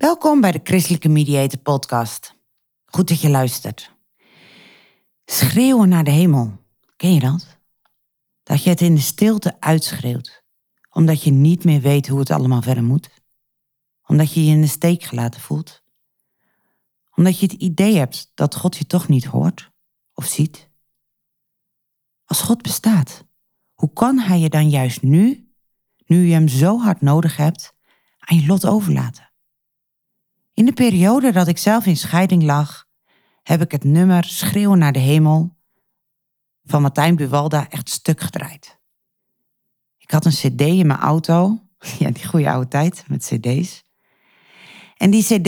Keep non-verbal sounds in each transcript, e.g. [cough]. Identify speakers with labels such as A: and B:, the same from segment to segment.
A: Welkom bij de Christelijke Mediator Podcast. Goed dat je luistert. Schreeuwen naar de hemel. Ken je dat? Dat je het in de stilte uitschreeuwt, omdat je niet meer weet hoe het allemaal verder moet. Omdat je je in de steek gelaten voelt. Omdat je het idee hebt dat God je toch niet hoort of ziet. Als God bestaat, hoe kan Hij je dan juist nu, nu je Hem zo hard nodig hebt, aan je lot overlaten? In de periode dat ik zelf in scheiding lag, heb ik het nummer Schreeuwen naar de hemel van Martijn Buwalda echt stuk gedraaid. Ik had een cd in mijn auto, [laughs] ja die goede oude tijd met cd's. En die cd,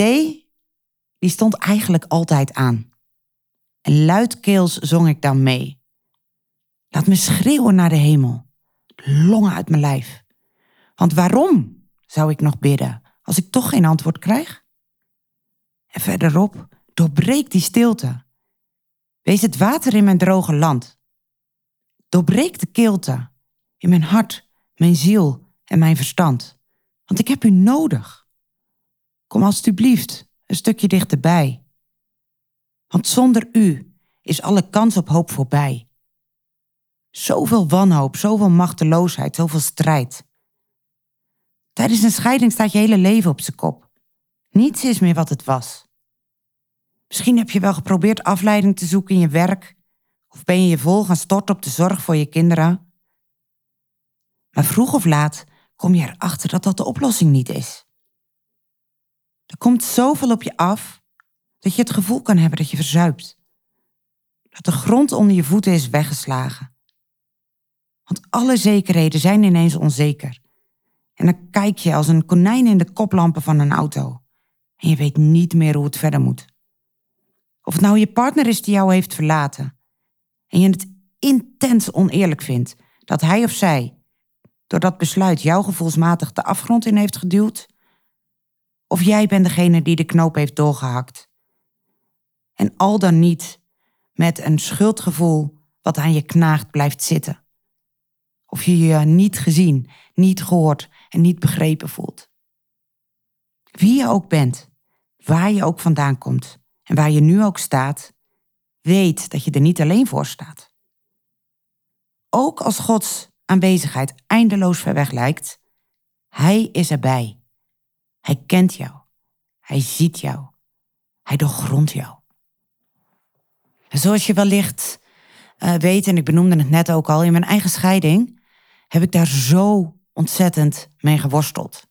A: die stond eigenlijk altijd aan. En luidkeels zong ik dan mee. Laat me schreeuwen naar de hemel, longen uit mijn lijf. Want waarom zou ik nog bidden als ik toch geen antwoord krijg? En verderop, doorbreek die stilte. Wees het water in mijn droge land. Doorbreek de kilte in mijn hart, mijn ziel en mijn verstand. Want ik heb u nodig. Kom alstublieft een stukje dichterbij. Want zonder u is alle kans op hoop voorbij. Zoveel wanhoop, zoveel machteloosheid, zoveel strijd. Tijdens een scheiding staat je hele leven op zijn kop. Niets is meer wat het was. Misschien heb je wel geprobeerd afleiding te zoeken in je werk, of ben je je vol gaan storten op de zorg voor je kinderen. Maar vroeg of laat kom je erachter dat dat de oplossing niet is. Er komt zoveel op je af dat je het gevoel kan hebben dat je verzuipt. Dat de grond onder je voeten is weggeslagen. Want alle zekerheden zijn ineens onzeker. En dan kijk je als een konijn in de koplampen van een auto. En je weet niet meer hoe het verder moet. Of het nou je partner is die jou heeft verlaten. En je het intens oneerlijk vindt dat hij of zij door dat besluit jou gevoelsmatig de afgrond in heeft geduwd. Of jij bent degene die de knoop heeft doorgehakt. En al dan niet met een schuldgevoel wat aan je knaagt blijft zitten. Of je je niet gezien, niet gehoord en niet begrepen voelt. Wie je ook bent, waar je ook vandaan komt en waar je nu ook staat, weet dat je er niet alleen voor staat. Ook als Gods aanwezigheid eindeloos ver weg lijkt, Hij is erbij. Hij kent jou. Hij ziet jou. Hij doorgrondt jou. En zoals je wellicht uh, weet, en ik benoemde het net ook al, in mijn eigen scheiding heb ik daar zo ontzettend mee geworsteld.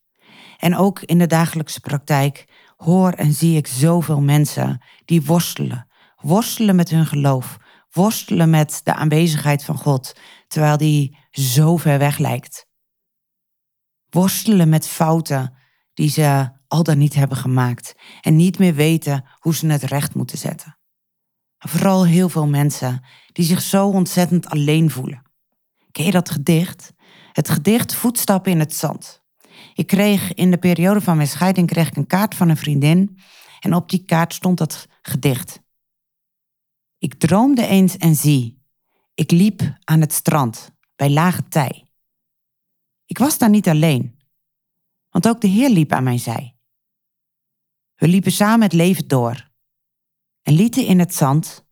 A: En ook in de dagelijkse praktijk hoor en zie ik zoveel mensen die worstelen. Worstelen met hun geloof. Worstelen met de aanwezigheid van God, terwijl die zo ver weg lijkt. Worstelen met fouten die ze al dan niet hebben gemaakt en niet meer weten hoe ze het recht moeten zetten. Vooral heel veel mensen die zich zo ontzettend alleen voelen. Ken je dat gedicht? Het gedicht Voetstappen in het zand. Ik kreeg in de periode van mijn scheiding kreeg ik een kaart van een vriendin en op die kaart stond dat gedicht. Ik droomde eens en zie, ik liep aan het strand bij lage tij. Ik was daar niet alleen, want ook de Heer liep aan mijn zij. We liepen samen het leven door en lieten in het zand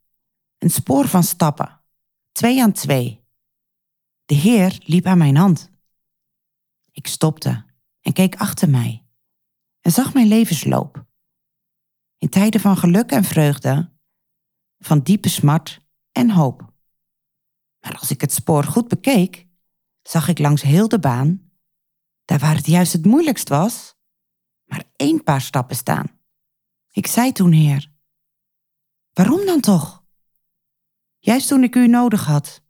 A: een spoor van stappen, twee aan twee. De Heer liep aan mijn hand. Ik stopte en keek achter mij en zag mijn levensloop. In tijden van geluk en vreugde van diepe smart en hoop. Maar als ik het spoor goed bekeek, zag ik langs heel de baan, daar waar het juist het moeilijkst was, maar één paar stappen staan. Ik zei toen, Heer, waarom dan toch? Juist toen ik u nodig had,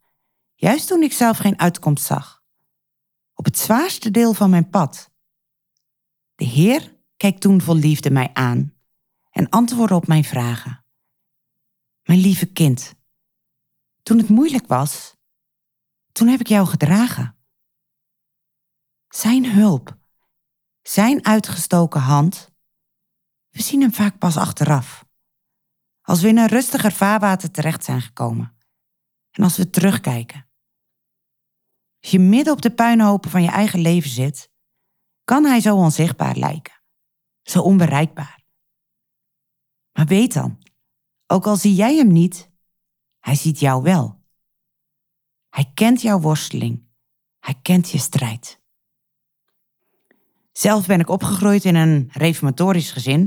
A: juist toen ik zelf geen uitkomst zag, op het zwaarste deel van mijn pad. De Heer keek toen vol liefde mij aan en antwoordde op mijn vragen. Mijn lieve kind, toen het moeilijk was, toen heb ik jou gedragen. Zijn hulp, zijn uitgestoken hand, we zien hem vaak pas achteraf. Als we in een rustiger vaarwater terecht zijn gekomen. En als we terugkijken. Als je midden op de puinhopen van je eigen leven zit, kan hij zo onzichtbaar lijken. Zo onbereikbaar. Maar weet dan, ook al zie jij hem niet, hij ziet jou wel. Hij kent jouw worsteling. Hij kent je strijd. Zelf ben ik opgegroeid in een reformatorisch gezin.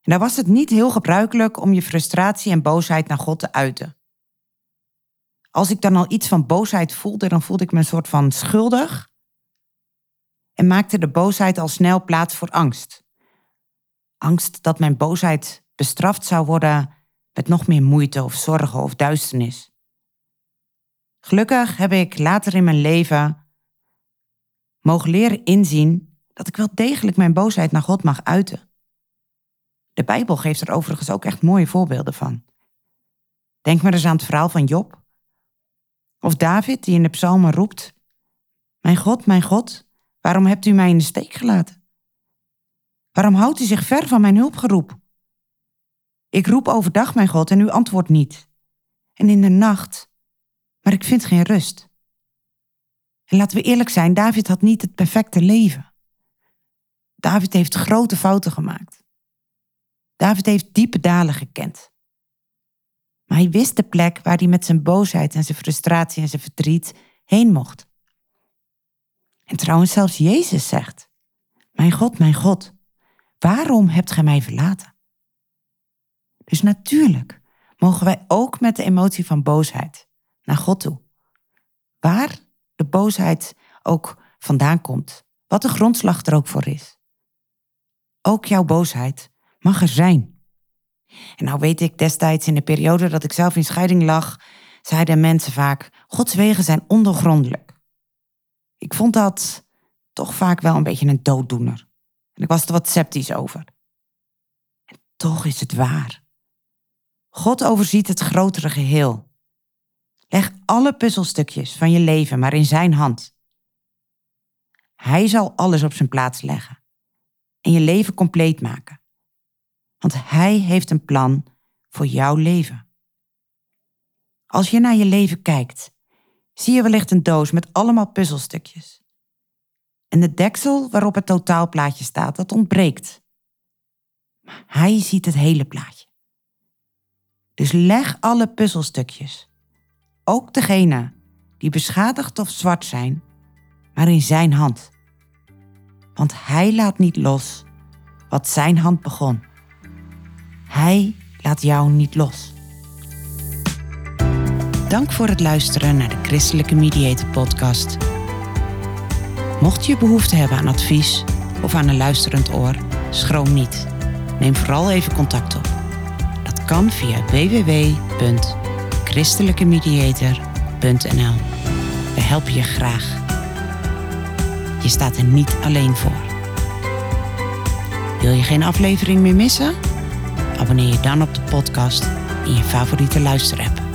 A: En daar was het niet heel gebruikelijk om je frustratie en boosheid naar God te uiten. Als ik dan al iets van boosheid voelde, dan voelde ik me een soort van schuldig en maakte de boosheid al snel plaats voor angst. Angst dat mijn boosheid bestraft zou worden met nog meer moeite of zorgen of duisternis. Gelukkig heb ik later in mijn leven mogen leren inzien dat ik wel degelijk mijn boosheid naar God mag uiten. De Bijbel geeft er overigens ook echt mooie voorbeelden van. Denk maar eens aan het verhaal van Job. Of David die in de psalmen roept: Mijn God, mijn God, waarom hebt u mij in de steek gelaten? Waarom houdt u zich ver van mijn hulpgeroep? Ik roep overdag, mijn God, en u antwoordt niet. En in de nacht, maar ik vind geen rust. En laten we eerlijk zijn, David had niet het perfecte leven. David heeft grote fouten gemaakt. David heeft diepe dalen gekend. Maar hij wist de plek waar hij met zijn boosheid en zijn frustratie en zijn verdriet heen mocht. En trouwens, zelfs Jezus zegt: Mijn God, mijn God, waarom hebt gij mij verlaten? Dus natuurlijk mogen wij ook met de emotie van boosheid naar God toe. Waar de boosheid ook vandaan komt, wat de grondslag er ook voor is. Ook jouw boosheid mag er zijn. En nou weet ik, destijds in de periode dat ik zelf in scheiding lag, zeiden mensen vaak: Gods wegen zijn ondergrondelijk. Ik vond dat toch vaak wel een beetje een dooddoener. En ik was er wat sceptisch over. En toch is het waar. God overziet het grotere geheel. Leg alle puzzelstukjes van je leven maar in Zijn hand. Hij zal alles op zijn plaats leggen en je leven compleet maken. Want Hij heeft een plan voor jouw leven. Als je naar je leven kijkt, zie je wellicht een doos met allemaal puzzelstukjes. En de deksel waarop het totaalplaatje staat, dat ontbreekt. Maar hij ziet het hele plaatje. Dus leg alle puzzelstukjes, ook degene die beschadigd of zwart zijn, maar in zijn hand. Want hij laat niet los wat zijn hand begon. Hij laat jou niet los. Dank voor het luisteren naar de Christelijke Mediator Podcast. Mocht je behoefte hebben aan advies of aan een luisterend oor, schroom niet. Neem vooral even contact op. Dat kan via www.christelijkemediator.nl. We helpen je graag. Je staat er niet alleen voor. Wil je geen aflevering meer missen? Abonneer je dan op de podcast in je favoriete luisterapp.